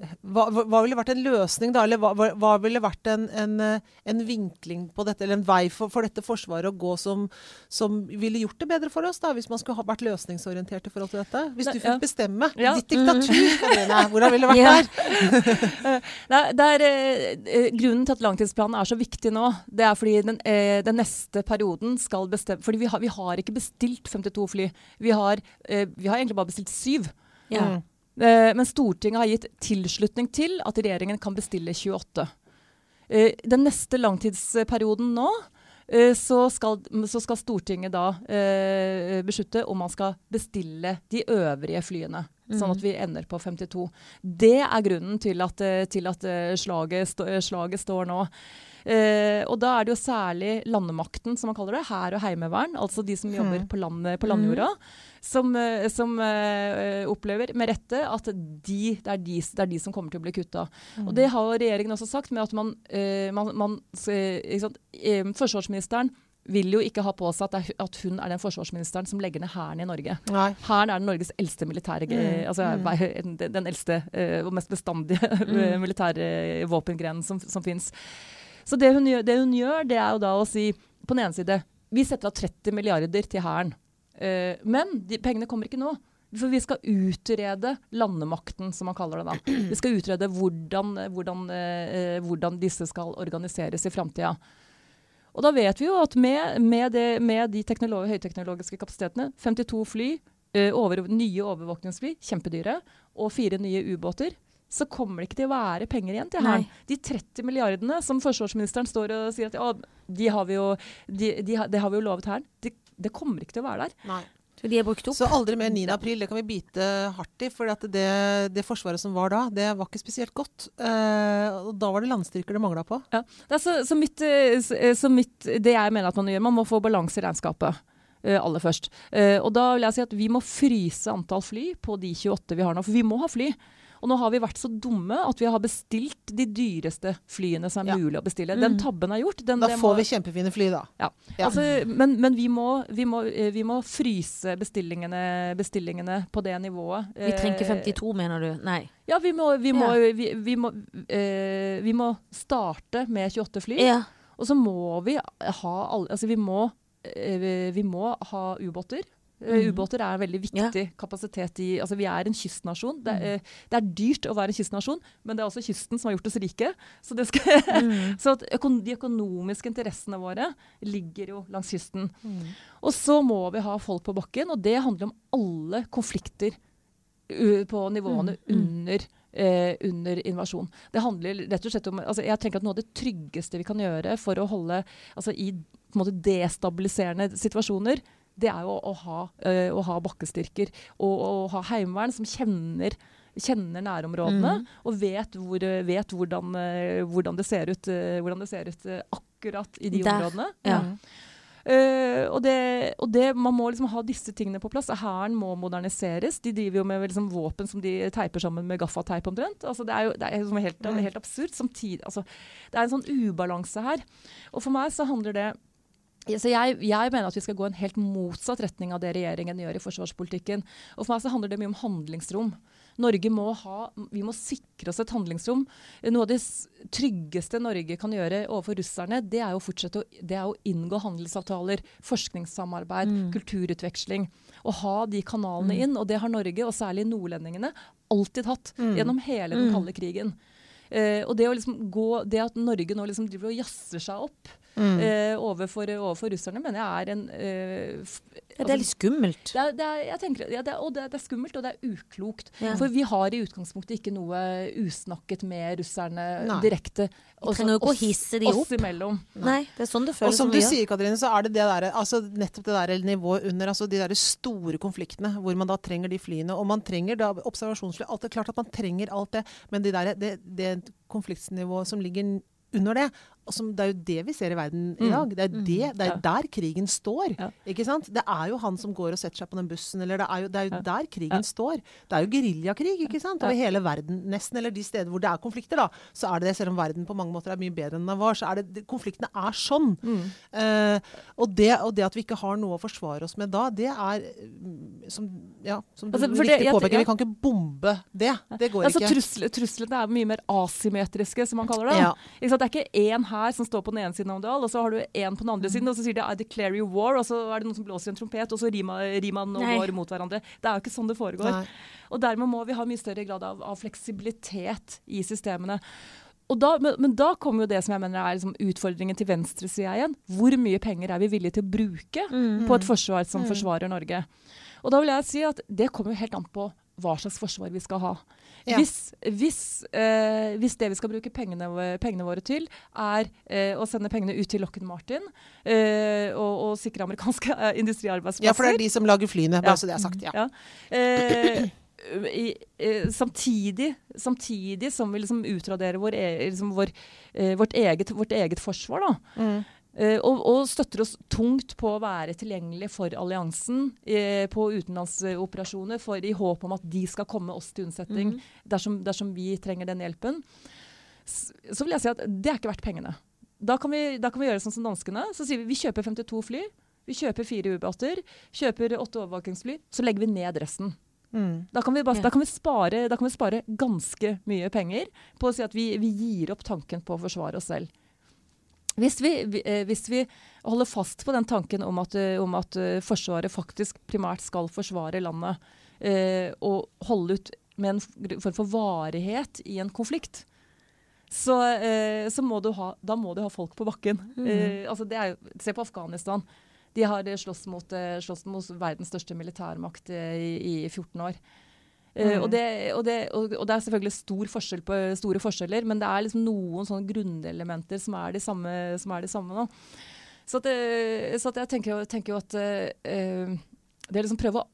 A: hva, hva ville vært en løsning, da? Eller hva, hva, ville vært en, en, eh, en vinkling på dette, eller en vei for, for dette forsvaret å gå som, som ville gjort det bedre for oss, da? Hvis man skulle ha vært løsningsorientert i forhold til dette? Hvis du fikk
C: ja.
A: bestemme.
C: Ja.
A: Ditt diktatur, Karoline. Hvordan ville det vært
B: Ja.
A: der?
C: Nei, det er, eh, eh, grunnen til at langtidsplanen er så viktig nå, det er fordi den, eh, den neste perioden skal bestemme Fordi vi har, vi har ikke bestilt 52 fly. Vi har, eh, vi har egentlig bare bestilt syv.
B: Ja.
C: Eh, men Stortinget har gitt tilslutning til at regjeringen kan bestille 28. Eh, den neste langtidsperioden nå eh, så skal, så skal Stortinget da eh, beslutte om man skal bestille de øvrige flyene. Sånn at vi ender på 52. Det er grunnen til at, til at slaget, slaget står nå. Eh, og da er det jo særlig landemakten, som man kaller det, hær og heimevern, altså de som jobber på, landet, på landjorda, som, eh, som eh, opplever med rette at de, det, er de, det er de som kommer til å bli kutta. Og det har regjeringen også sagt, med at man, eh, man, man eh, sant, eh, Forsvarsministeren vil jo ikke ha på seg at, er, at hun er den forsvarsministeren som legger ned hæren i Norge. Hæren er den Norges eldste militære mm. altså, den, den eldste og mest bestandige mm. militære våpengrenen som, som fins. Så det hun, gjør, det hun gjør, det er jo da å si på den ene side Vi setter av 30 milliarder til Hæren. Uh, men de pengene kommer ikke nå. For vi skal utrede landemakten, som man kaller det da. Vi skal utrede hvordan, hvordan, uh, hvordan disse skal organiseres i framtida. Og da vet vi jo at med, med, det, med de høyteknologiske kapasitetene, 52 fly, uh, over, nye overvåkningsfly, kjempedyre, og fire nye ubåter, så kommer det ikke til å være penger igjen til Hæren. De 30 milliardene som forsvarsministeren står og sier at å, de har vi jo, de, de, de det har vi jo lovet Hæren, det, det kommer ikke til å være der.
A: Nei.
B: Så de er brukt opp.
A: Så aldri mer 9. april, det kan vi bite hardt i. For det, det forsvaret som var da, det var ikke spesielt godt. Eh, og da var det landstyrker det mangla på.
C: Ja. Det, er så, så mitt, eh, så, eh, mitt, det jeg mener at man gjør, man må få balanse i regnskapet. Uh, aller først. Uh, og da vil jeg si at vi må fryse antall fly på de 28 vi har nå. For vi må ha fly. Og nå har vi vært så dumme at vi har bestilt de dyreste flyene som er
A: Ja.
C: mulig å bestille. Den
B: Mm.
C: tabben er gjort. Den,
A: Da får
C: må-
A: vi kjempefine fly, da.
C: ja.
A: Ja.
C: Altså, men men vi, må, vi, må, eh, vi må fryse bestillingene, bestillingene på det nivået.
B: Vi trenger ikke
C: Eh,
B: 52, mener du? Nei.
C: Ja, vi må, vi må,
B: Ja.
C: vi, vi må, eh, vi må starte med 28 fly.
B: Ja.
C: Og så må vi ha alle Altså, vi må, vi må ha ubåter.
B: Mhm.
C: Ubåter er en veldig viktig kapasitet i Altså, vi er en kystnasjon. Det, er, eh, det er dyrt å være en kystnasjon, men det er også kysten som har gjort oss rike. Så, det skal,
B: Mm.
C: så økon, de økonomiske interessene våre ligger jo langs kysten. Og så må vi ha folk på bakken, og det handler om alle konflikter på nivåene
B: Mm, mm.
C: under, eh, under invasjon. Det handler rett og slett om altså Jeg tenker at Noe av det tryggeste vi kan gjøre for å holde altså i på en måte destabiliserende situasjoner, det er jo å, ha, eh, å ha bakkestyrker og å ha heimevern som kjenner Kjenner nærområdene
B: mm.
C: og vet, hvor, vet hvordan, eh, hvordan, det ser ut, eh, hvordan det ser ut akkurat i de
B: Der.
C: områdene.
B: Ja.
C: Uh, og, det, og det, man må liksom ha disse tingene på plass. Hæren må moderniseres. De driver jo med liksom våpen som de teiper sammen med gaffateip omtrent. Altså, det er jo det er helt, er helt absurd. Samtidig, altså, det er en sånn ubalanse her. Og for meg så handler det jeg, jeg mener at vi skal gå en helt motsatt retning av det regjeringen gjør i forsvarspolitikken. Og for meg så handler det mye om handlingsrom. Norge må ha, Vi må sikre oss et handlingsrom. Noe av det tryggeste Norge kan gjøre overfor russerne, det er å fortsette å, det er å inngå handelsavtaler, forskningssamarbeid,
B: Mm.
C: kulturutveksling. Å ha de kanalene inn. Og det har Norge, og særlig nordlendingene, alltid hatt
A: Mm.
C: gjennom hele den
B: Mm.
C: kalde krigen. Eh, og det, å liksom gå, det at Norge nå liksom driver og jazzer seg opp
A: Mm.
C: eh, overfor, overfor russerne, mener jeg er en eh,
B: Ja, det er litt skummelt.
C: det er, det er, jeg tenker, ja, det er, og det er, det er skummelt, og det er uklokt.
B: Ja.
C: For vi har i utgangspunktet ikke noe usnakket med russerne
A: Nei.
C: direkte.
B: Vi trenger jo ikke å hisse de
C: Oss
B: opp.
C: imellom.
B: Nei, det er sånn det
A: Og
B: føles
A: som
B: som
A: du sier, Katrine, så er det, det der, altså nettopp det der nivået under, altså de der store konfliktene hvor man da trenger de flyene. Og man trenger da observasjonsfly. Alt er klart at man trenger alt det, men de der, det, det konfliktnivået som ligger under det, som, det er jo det vi ser i verden i
C: Mm.
A: dag. Det er,
B: Mm.
A: det, det er der krigen står. Ikke sant? Det er jo han som går og setter seg på den bussen, eller det er jo, det er jo der krigen står. Det er jo geriljakrig ikke sant? over hele verden, nesten. Eller de steder hvor det er konflikter, da. Så er det det, selv om verden på mange måter er mye bedre enn den var, så er det, konfliktene er sånn.
C: Mm.
A: Uh, og, det, og det at vi ikke har noe å forsvare oss med da, det er mm, som, ja, som du
C: Altså,
A: riktig
C: det-
A: påpeker,
C: ja.
A: vi kan ikke bombe det. Det går
C: Altså,
A: ikke.
C: trusler, truslene er mye mer asymmetriske, som man kaller det.
A: Ja.
C: Ikke sant? Det er ikke én her som står på den ene siden av Dal, og så har du én på den andre siden, og så sier de I declare you war, og så er det noen som blåser i en trompet, og så rir man, og går mot hverandre. Det er jo ikke sånn det foregår.
A: Nei.
C: Og dermed må vi ha mye større grad av, av fleksibilitet i systemene. Og da, men, men da kommer jo det som jeg mener er liksom utfordringen til venstresida igjen. Hvor mye penger er vi villige til å bruke
B: Mm.
C: på et forsvar som
A: Mm.
C: forsvarer Norge? Og da vil jeg si at det kommer jo helt an på hva slags forsvar vi skal ha.
A: Ja.
C: Hvis, hvis, eh, hvis det vi skal bruke pengene, pengene våre til, er eh, å sende pengene ut til Lockheed Martin eh, og, og sikre amerikanske eh, industriarbeidsplasser
A: ja, for det er de som lager flyene, bare
C: Ja.
A: så det er sagt. Ja.
C: ja. Eh, i, eh, samtidig, samtidig som vi liksom utraderer vår, e liksom vår, vårt, eget, vårt eget forsvar, da.
A: Mm.
C: Eh, og, og støtter oss tungt på å være tilgjengelig for alliansen eh, på utenlandsoperasjoner, for i håp om at de skal komme oss til unnsetning
B: Mhm.
C: dersom, dersom vi trenger den hjelpen. S så vil jeg si at det er ikke verdt pengene. Da kan vi, da kan vi gjøre sånn som danskene. Så sier vi vi kjøper 52 fly. Vi kjøper fire ubåter, kjøper åtte overvåkingsfly. Så legger vi ned resten.
A: Mm.
C: Da kan vi, bare, da kan vi, spare, da kan vi spare ganske mye penger på å si at vi, vi gir opp tanken på å forsvare oss selv. Hvis vi, eh, hvis vi holder fast på den tanken om at, eh, om at eh, Forsvaret faktisk primært skal forsvare landet, eh, og holde ut med en form for varighet i en konflikt, så, eh, så må du ha, da må du ha folk på bakken.
B: Mm.
C: Eh, altså det jo- se på Afghanistan. De har slåss mot, slåss mot verdens største militærmakt i, i 14 år. Eh,
A: Mm.
C: og, det, og, det, og, og det er selvfølgelig stor forskjell på, store forskjeller, men det er liksom noen sånne grunnelementer som er de samme, som er de samme nå. Så, at, eh, så at jeg tenker, tenker jo at eh, det er liksom prøve å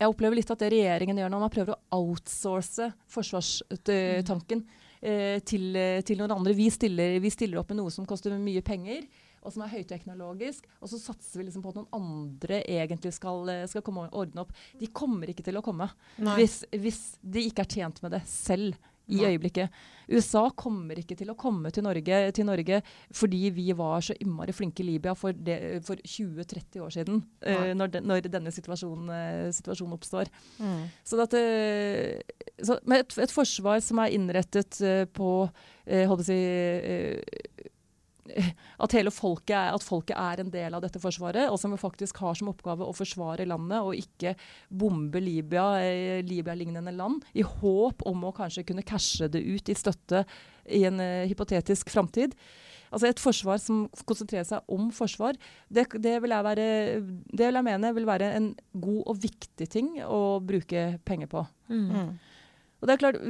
C: Jeg opplever litt at det regjeringen gjør nå, man prøver å outsource forsvarstanken eh, til, til noen andre. Vi stiller, vi stiller opp med noe som koster mye penger, og som er høyteknologisk. Og så satser vi liksom på at noen andre egentlig skal, eh, skal komme og ordne opp. De kommer ikke til å komme hvis, hvis de ikke er tjent med det selv i
A: Nei.
C: øyeblikket. USA kommer ikke til å komme til Norge, til Norge fordi vi var så innmari flinke i Libya for, for 20-30 år siden,
A: uh,
C: når, de, når denne situasjonen, uh, situasjonen oppstår.
A: Mm.
C: Så eh, så med et, et forsvar som er innrettet uh, på si, at hele folket er, at folket er en del av dette forsvaret, og som faktisk har som oppgave å forsvare landet og ikke bombe Libya, eh, Libya-lignende land, i håp om å kanskje kunne cashe det ut i støtte i en uh, hypotetisk framtid. Altså Et forsvar som konsentrerer seg om forsvar, det, det, vil jeg være, det vil jeg mene vil være en god og viktig ting å bruke penger på.
B: Mm.
A: Mm.
C: Og det er klart,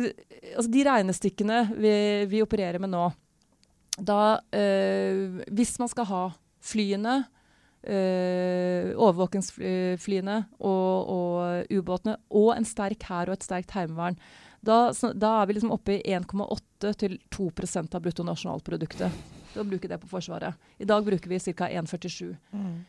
C: altså De regnestykkene vi, vi opererer med nå da, eh, Hvis man skal ha flyene, eh, overvåkingsflyene og, og ubåtene, og en sterk hær og et sterkt heimevern, da, da er vi liksom oppe i 1,8 til 2 av bruttonasjonalproduktet. Da bruker det på Forsvaret. I dag bruker vi ca. 1,47.
A: Mm.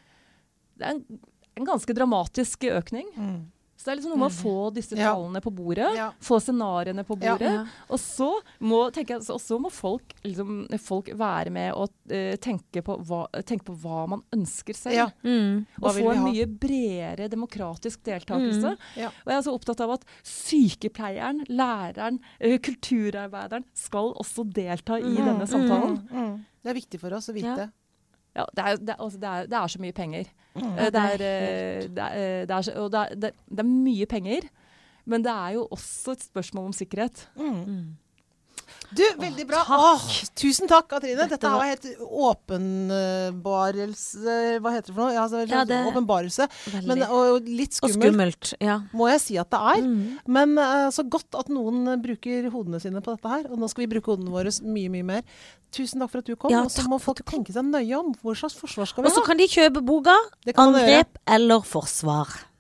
C: Det er en, en ganske dramatisk økning.
A: Mm.
C: Så det er liksom noe med å få disse
A: Ja.
C: tallene på bordet,
A: Ja.
C: få scenarioene på
A: Ja.
C: bordet. Og så må, jeg, så, må folk, liksom, folk være med og uh, tenke, på hva, tenke på hva man ønsker selv.
A: Ja.
B: Mm.
C: Og få en mye bredere demokratisk deltakelse.
A: Ja.
C: Og jeg er så opptatt av at sykepleieren, læreren, uh, kulturarbeideren skal også delta i
B: Mm.
C: denne samtalen.
A: Mm. Mm. Det er viktig for oss å vite.
B: Ja.
C: Det, er, det, altså, det, er, det er så mye penger.
A: Mm.
C: Det er, det mye penger, men det er jo også et spørsmål om sikkerhet.
A: Mm. Du, veldig bra.
B: Takk.
A: Åh, tusen takk, Katrine. Dette,
B: Dette var-
A: helt åpenbarelse Hva heter det for noe? Ja, altså,
B: Ja, det-
A: åpenbarelse. Men, og, og litt
B: og
A: skummelt,
B: skummelt. Ja.
A: må jeg si at det er.
B: Mm.
A: Men uh, så godt at noen bruker hodene sine på dette her. Og nå skal vi bruke hodene våre mye, mye mer. Tusen takk for at du kom.
B: Ja,
A: og så må folk tenke seg nøye om. Hvor slags forsvar skal vi ha?
B: Og så kan de kjøpe boka. 'Angrep eller forsvar'.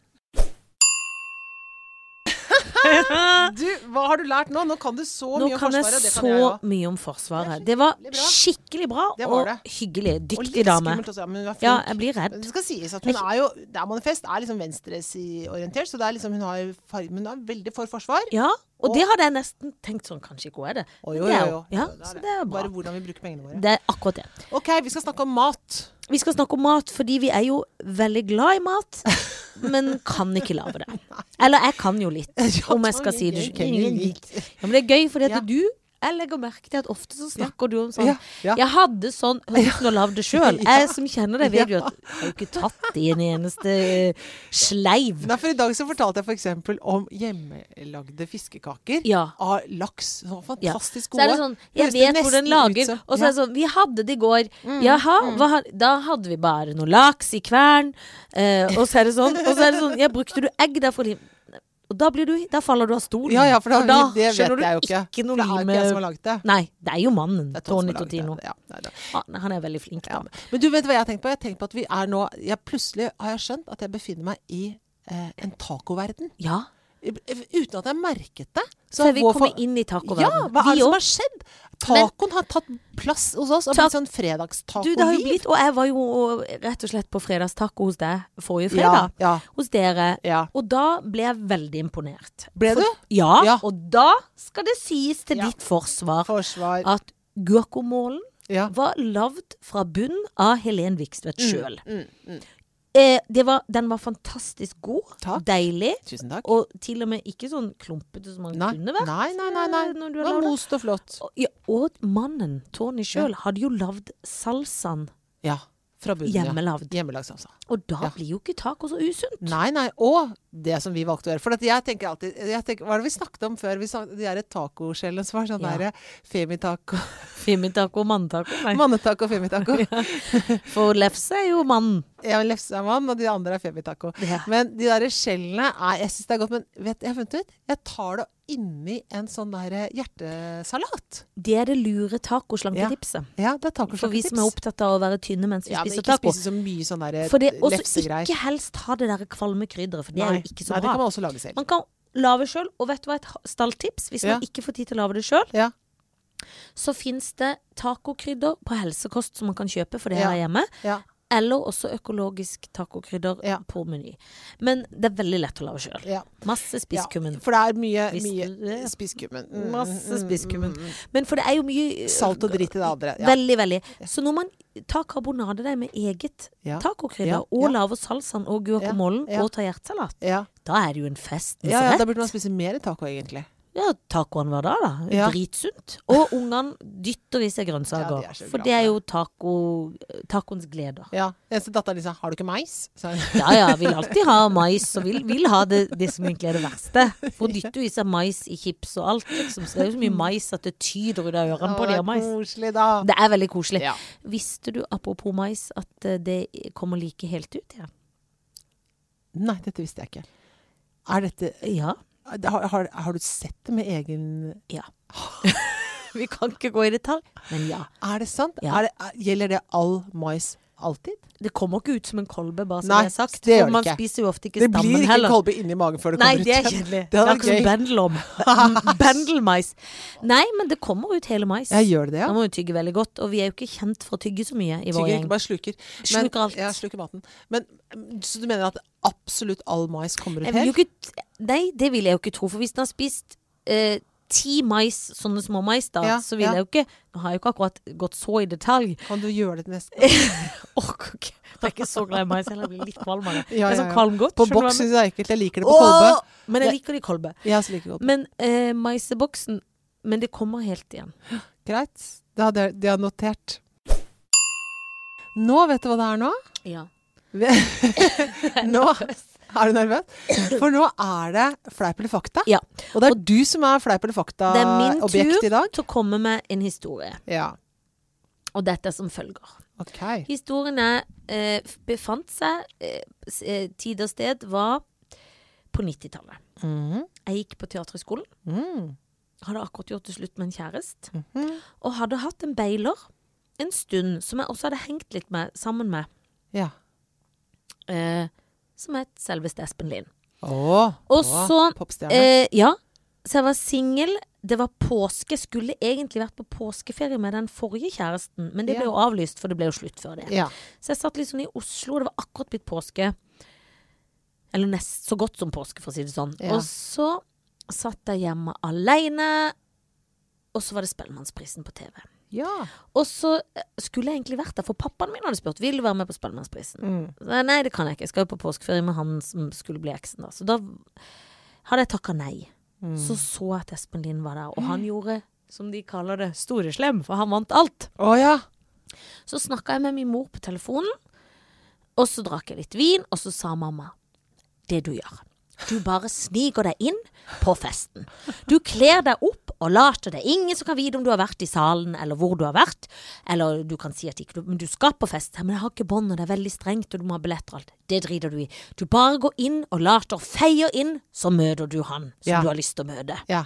A: Du, hva har du lært nå? Nå kan du så
B: Nå
A: mye om
B: kan jeg
A: Forsvaret. Det
B: så
A: kan jeg òg.
B: mye om Forsvaret.
A: Det
B: Det var
A: skikkelig bra. Det var
B: og hyggelig. Dyktig
A: og
B: dame.
A: også, ja,
B: jeg blir redd.
A: Det skal sies at hun er jo Det er manifest er liksom venstreorientert, så det liksom hun har hun er veldig for forsvar.
B: Ja, og
A: Og-
B: det hadde jeg nesten tenkt sånn Kanskje ikke hun er det.
A: Å, jo, jo,
B: jo-. Ja,
A: det er
B: så
A: det.
B: det er bra.
A: Bare hvordan vi bruker pengene våre.
B: Det er akkurat det.
A: OK, vi skal snakke om mat.
B: Vi skal snakke om mat fordi vi er jo veldig glad i mat, men kan ikke lage det. Eller jeg kan jo litt, om jeg skal si det. Ja, men det er gøy, fordi at du Jeg legger merke til at ofte så snakker du om sånn
A: Ja, ja.
B: Jeg hadde sånn uten å lage det sjøl. Jeg som kjenner deg, vet jo at jeg har ikke tatt i en eneste sleiv.
A: Nei, for I dag så fortalte jeg f.eks. om hjemmelagde fiskekaker
B: Ja.
A: av laks. Så
B: Ja.
A: fantastisk
B: Så er det sånn Jeg
A: det
B: vet hvor den lager. Og så er det sånn Vi hadde det i går.
A: Mm,
B: Jaha,
A: mm.
B: hva, da hadde vi bare noe laks i kvern. Eh, og så er det sånn. Og så er det sånn Ja, brukte du egg der fordi Og da, du, da faller du av stolen.
A: Ja, ja, for da,
B: da
A: det vet
B: skjønner du
A: ikke.
B: ikke noe
A: for det er ikke jeg som har laget det.
B: Nei, det er jo mannen.
A: Er
B: Tony Totino.
A: Ja, nei.
B: Han, er veldig flink.
A: Ja. Men du vet hva jeg har tenkt på? Jeg har tenkt på at vi er nå jeg Plutselig har jeg skjønt at jeg befinner meg i eh, en tacoverden.
B: Ja.
A: Uten at jeg merket det.
B: Så er vi kommer
A: for-
B: inn i
A: Ja, hva er det som har skjedd? Tacoen har tatt plass hos oss og blitt sånn
B: Du, det har jo blitt Og jeg var jo rett og slett på fredagstaco hos deg forrige fredag.
A: ja,
B: Hos dere.
A: ja.
B: Og da ble jeg veldig imponert.
A: Ble
B: For-
A: du?
B: Ja,
A: Ja.
B: og da skal det sies til
A: Ja.
B: ditt forsvar
A: Forsvar.
B: at guacamolen
A: Ja.
B: var lagd fra bunn av Helen Vikstvedt sjøl.
A: Mm, mm.
B: Eh, det var, den var fantastisk god.
A: Takk.
B: Deilig.
A: Tusen takk.
B: Og til og med ikke sånn klumpete som man
A: Nei,
B: kunne vært.
A: nei, nei, nei, nei.
B: eh,
A: Det var most og flott.
B: Og- Ja, og mannen, Tony sjøl, hadde jo lagd salsaen
A: Ja. Fra bunnen, ja.
B: hjemmelagd.
A: Hjemmelagd salsa.
B: Og da
A: Ja.
B: blir jo ikke taco så usunt.
A: Nei, nei. Og det som vi valgte å gjøre. For jeg tenker alltid jeg tenker, Hva er det vi snakket om før? Vi snakket, de derre tacoskjellene som var sånn
B: Ja.
A: derre femitaco,
B: Femitaco og manntaco. Nei.
A: mannetaco og femitaco.
B: For lefse er jo mannen.
A: Ja, lefse er mann, og de andre er femitaco.
B: Ja.
A: Men de der skjellene er Jeg syns det er godt, men vet, jeg har funnet ut Jeg tar det inni en sånn der hjertesalat.
B: Det er det lure tacoslanketipset.
A: Ja, det er
B: For vi som er opptatt av å være tynne mens vi
A: Ja,
B: spiser taco.
A: spise så mye sånn der
B: For det, også ikke helst ha det der kvalme krydderet, for det er jo ikke så
A: Nei, det kan man også lage selv.
B: Man kan lage sjøl, og vet du hva et stalltips? Hvis
A: Ja.
B: man ikke får tid til å lage det sjøl,
A: Ja.
B: så fins det tacokrydder på helsekost som man kan kjøpe, for det
A: Ja.
B: jeg hjemme.
A: Ja.
B: Eller også økologisk tacokrydder
A: Ja.
B: på Meny. Men det er veldig lett å lage sjøl.
A: Ja.
B: Masse spisskummen.
A: Ja, for det er mye, mye spisskummen. Mm,
B: Masse
A: mm, mm,
B: spisskummen.
A: mm, mm.
B: Men for det er jo mye
A: Salt og dritt i det andre. Ja.
B: Veldig, veldig. Så når man tar karbonadedeig med eget tacokrydder, og lager salsaen og guacamolen og tar hjertesalat,
A: Ja.
B: da er det jo en fest.
A: Ja, ja, da burde man spise mer taco, egentlig.
B: Ja, tacoen hver dag, da.
A: Ja.
B: Dritsunt. Og ungene dytter i seg grønnsaker.
A: Ja, de
B: for det er jo taco, tacoens gleder.
A: Ja. Eneste datteren din sa 'har du ikke mais?' Så,
B: Ja ja, vil alltid ha mais, og vil, vil ha det, det som egentlig er det verste. For dytter jo i seg mais i chips og alt, liksom. Så det er jo så mye mais at det tyder ut av ørene på de har mais.
A: Koselig, da.
B: Det er veldig koselig.
A: Ja.
B: Visste du, apropos mais, at eh, det kommer like helt ut igjen?
A: Nei, dette visste jeg ikke. Er dette
B: Ja.
A: Har, har, har du sett det med egen
B: Ja. Vi kan ikke gå i detalj, men ja.
A: Er det sant?
B: Ja.
A: Er det, er, gjelder det all mais alltid?
B: Det kommer ikke ut som en kolbe, bare som
A: Nei,
B: jeg har sagt.
A: det gjør
B: man
A: ikke.
B: spiser jo ofte ikke stammen heller.
A: Det blir ikke
B: heller.
A: kolbe inni magen før det
B: Nei,
A: kommer ut Nei,
B: det er kjedelig.
A: Det
B: er
A: vært
B: som bendelom. Bendelmais. Nei, men det kommer ut hele mais.
A: Ja, gjør det ja.
B: Da må vi tygge veldig godt. Og vi er jo ikke kjent for å tygge så mye i vår
A: Tygger
B: gjeng.
A: ikke, bare sluker. Men,
B: Sluker alt.
A: Ja, sluker maten. Men, mm, så du mener at absolutt all mais kommer ut
B: Jeg
A: helt?
B: nei, det vil jeg jo ikke tro. For hvis den har spist eh, ti mais, sånne små mais, da,
A: Ja,
B: så vil
A: ja.
B: jeg jo ikke Nå har jeg jo ikke akkurat gått så i detalj.
A: Kan du gjøre det til neste gang?
B: Orker. Jeg er ikke så glad i mais. Jeg blir litt kvalm av det.
A: Ja,
B: ja,
A: ja,
B: sånn
A: ja.
B: kvalmgodt.
A: På boks syns jeg er ekkelt. Jeg liker det på
B: mener?
A: kolbe.
B: Men jeg liker det i kolbe.
A: Jeg så liker kolbe.
B: Men eh, maiseboksen Men det kommer helt igjen.
A: Greit. Det hadde det har jeg notert. Nå, vet du hva det er nå?
B: Ja.
A: Nå er du nervøs? For nå er det fleip eller fakta.
B: Ja.
A: Og det er du som er fleip eller
B: Det er min tur. til å komme med en historie.
A: Ja.
B: Og dette er som følger.
A: Ok.
B: Historien er, eh, befant seg eh, eh, Tid og sted var på 90-tallet.
A: Mm.
B: Jeg gikk på Teaterhøgskolen.
A: Mm.
B: Hadde akkurat gjort det slutt med en kjæreste.
A: Mhm.
B: Og hadde hatt en beiler en stund som jeg også hadde hengt litt med, sammen med.
A: Ja.
B: Eh, som het selveste Espen Lind.
A: Åh,
B: Og
A: å,
B: så. Eh, ja. Så jeg var singel. Det var påske. Skulle egentlig vært på påskeferie med den forrige kjæresten, men det ble jo avlyst, for det ble jo slutt før det.
A: ja.
B: Så jeg satt liksom i Oslo, det var akkurat blitt påske. Eller nest så godt som påske, for å si det sånn.
A: Ja.
B: Og så satt jeg hjemme aleine, og så var det Spellemannsprisen på TV.
A: Ja.
B: Og så eh, skulle jeg egentlig vært der, for pappaen min hadde spurt vil du være med på Spellemannsprisen.
A: Mm.
B: Nei, det kan jeg ikke. Jeg skal jo på påskeferie med han som skulle bli eksen. Da. Så da hadde jeg takka nei.
A: Mm.
B: Så så jeg at Espen Lind var der, og han gjorde, som de kaller det, store slem, for han vant alt.
A: Oh, ja.
B: Så snakka jeg med min mor på telefonen, og så drakk jeg litt vin, og så sa mamma det du gjør. Du bare sniker deg inn på festen. Du kler deg opp og later det. er Ingen som kan vite om du har vært i salen, eller hvor du har vært. Eller du kan si at ikke Men du skal på fest. Men jeg har ikke bånd, og det er veldig strengt, og du må ha billetter og alt. Det driter du i. Du bare går inn og later feier inn, så møter du han som
A: Ja.
B: du har lyst til å møte.
A: Ja.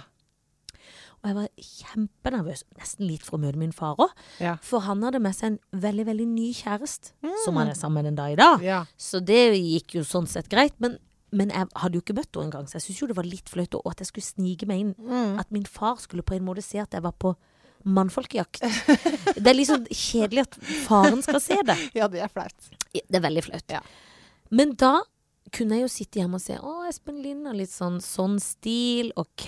B: Og jeg var kjempenervøs, nesten litt for å møte min far òg.
A: Ja.
B: For han hadde med seg en veldig, veldig ny kjæreste, som han er sammen med den dag i dag.
A: ja.
B: Så det gikk jo sånn sett greit. Men, men jeg hadde jo ikke møtt henne engang, så jeg syntes jo det var litt flaut. Og at jeg skulle snike meg inn.
A: Mm.
B: At min far skulle på en måte se at jeg var på mannfolkejakt. Det er liksom kjedelig at faren skal se det.
A: Ja, det er flaut.
B: Det er veldig flaut.
A: Ja.
B: Men da kunne jeg jo sitte hjemme og se Å, Espen Lind har litt sånn sånn stil. Ok,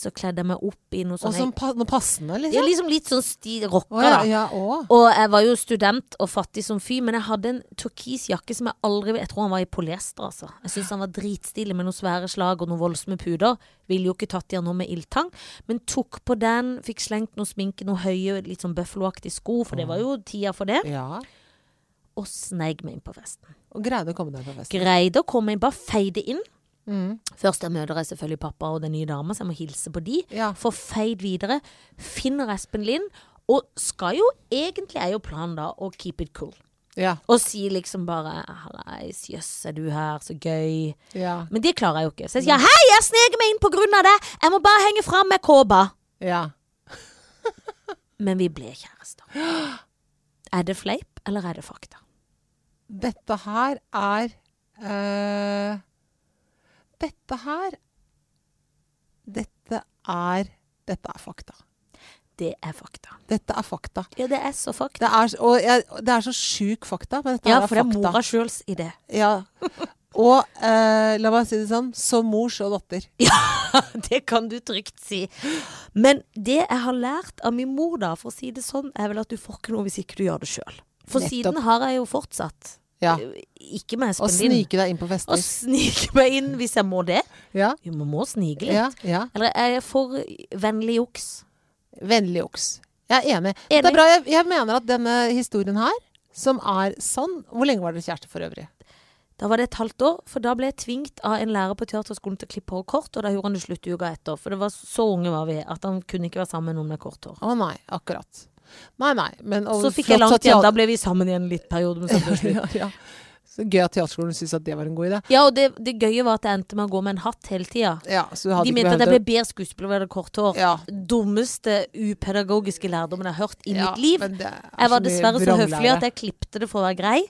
B: så kledde jeg meg opp i noe
A: Og
B: sånn
A: sånn pa noe passende,
B: Ja,
A: liksom?
B: liksom litt sånn stil
A: rocka, ja.
B: da.
A: ja.
B: Og jeg var jo student og fattig som fy, men jeg hadde en turkis jakke som jeg aldri Jeg tror han var i polyester, altså. Jeg syns han var dritstilig med noen svære slag og noen voldsomme puder. Ville jo ikke tatt i han nå med ildtang, men tok på den, fikk slengt noe sminke, noe høye, litt sånn bøffeloaktige sko, for det var jo tida for det,
A: Ja.
B: Og sneik meg inn på festen.
A: Og greide å komme deg på festen.
B: Greide å komme inn, bare feide inn.
A: Mm.
B: Først jeg møter jeg selvfølgelig pappa og den nye dama, så jeg må hilse på de.
A: Ja.
B: Får feid videre. Finner Espen Lind. Og skal jo egentlig er jo planen da å keep it cool.
A: Ja.
B: Og si liksom bare 'Hallais, jøss, er du her, så gøy'.
A: Ja.
B: Men det klarer jeg jo ikke. Så jeg sier 'Hei, jeg sneker meg inn på grunn av det! Jeg må bare henge fram med kåpa'.
A: ja.
B: Men vi ble kjærester. Er det fleip, eller er det fakta?
A: Dette her er uh, Dette her Dette er Dette er fakta.
B: Det er fakta.
A: Dette er fakta.
B: Ja, det er så fakta.
A: Det er, og jeg, det er så sjuk fakta, men dette
B: Ja,
A: fakta. er
B: for det er mora sjøls idé.
A: Ja. Og uh, la meg si det sånn, som mor så datter.
B: det kan du trygt si. Men det jeg har lært av min mor, da, for å si det sånn, er vel at du får ikke noe hvis ikke du gjør det sjøl. For
A: Nettopp.
B: siden har jeg jo fortsatt.
A: Ja.
B: Ikke med
A: Og
B: Espen Lind.
A: snike deg inn på
B: Og
A: fester.
B: snike meg inn hvis jeg må det.
A: Ja.
B: Vi må, må snike litt.
A: Ja, ja.
B: Eller er jeg for vennlig juks?
A: Vennlig juks. Jeg er enig.
B: Enig.
A: Det er bra. Jeg, jeg mener at denne historien her, som er sann Hvor lenge var dere kjærester for øvrig?
B: Da var det et halvt år, for da ble jeg tvingt av en lærer på teaterskolen til å klippe hår kort, og da gjorde han det slutt uka etter. For det var så unge var vi at han kunne ikke være sammen med noen med kort hår.
A: Å nei, akkurat. Nei, nei. Men, og
B: Så fikk jeg langt igjen. Da ble vi sammen igjen litt periode,
A: ja, ja. Så gøy at teaterskolen syntes at det var en god idé.
B: Ja, og det, det gøye var at jeg endte med å gå med en hatt hele tida.
A: Ja,
B: De mente at jeg ble bedre skuespiller ved å kort hår.
A: Ja.
B: Dummeste upedagogiske lærdommen jeg har hørt i
A: Ja,
B: mitt liv.
A: men det
B: Jeg var dessverre så høflig at jeg klipte det for å være grei.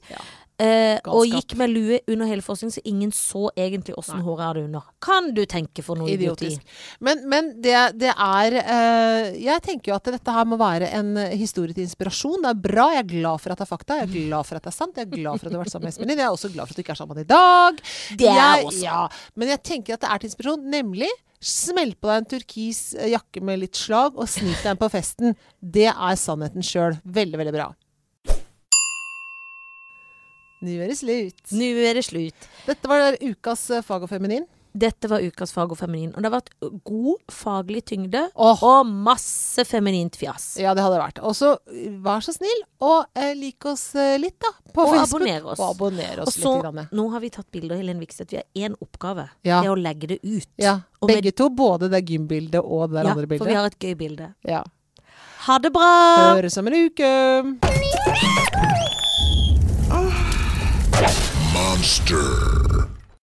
B: Eh, og gikk med lue under hele forskningen, så ingen så egentlig åssen håret er hadde under. Kan du tenke for noe idioti?
A: Idiotisk. Men, men det, det er eh, Jeg tenker jo at dette her må være en historie til inspirasjon. Det er bra. Jeg er glad for at det er fakta. Jeg er glad for at det er sant. Jeg er glad for at du har vært sammen med Espen Lind. Jeg er også glad for at du ikke er sammen i dag.
B: Det er jeg
A: jeg,
B: også.
A: Ja, men jeg tenker at det er til inspirasjon. Nemlig smell på deg en turkis eh, jakke med litt slag, og snik deg inn på festen. Det er sannheten sjøl. Veldig, veldig bra. Nå er det slutt.
B: Nå er det slutt.
A: Dette var ukas eh, Fag og feminin.
B: Dette var ukas fag og feminin. Og det har vært god faglig tyngde
A: oh.
B: og masse feminint fjas.
A: Ja, det hadde det vært. Og så eh, vær så snill og eh, lik oss eh, litt, da. På
B: Og
A: Facebook.
B: abonner oss.
A: Og abonner
B: Og så,
A: litt. Grann.
B: nå har vi tatt bilder, Helen Vikstvedt. Vi har én oppgave.
A: Ja.
B: Det er å legge det ut.
A: Ja,
B: Og med-
A: begge to. Både det gymbildet og det der
B: Ja,
A: andre
B: for vi
A: bildet.
B: har et gøy bilde.
A: Ja.
B: Ha det bra!
A: Høres om en uke!
D: Monster.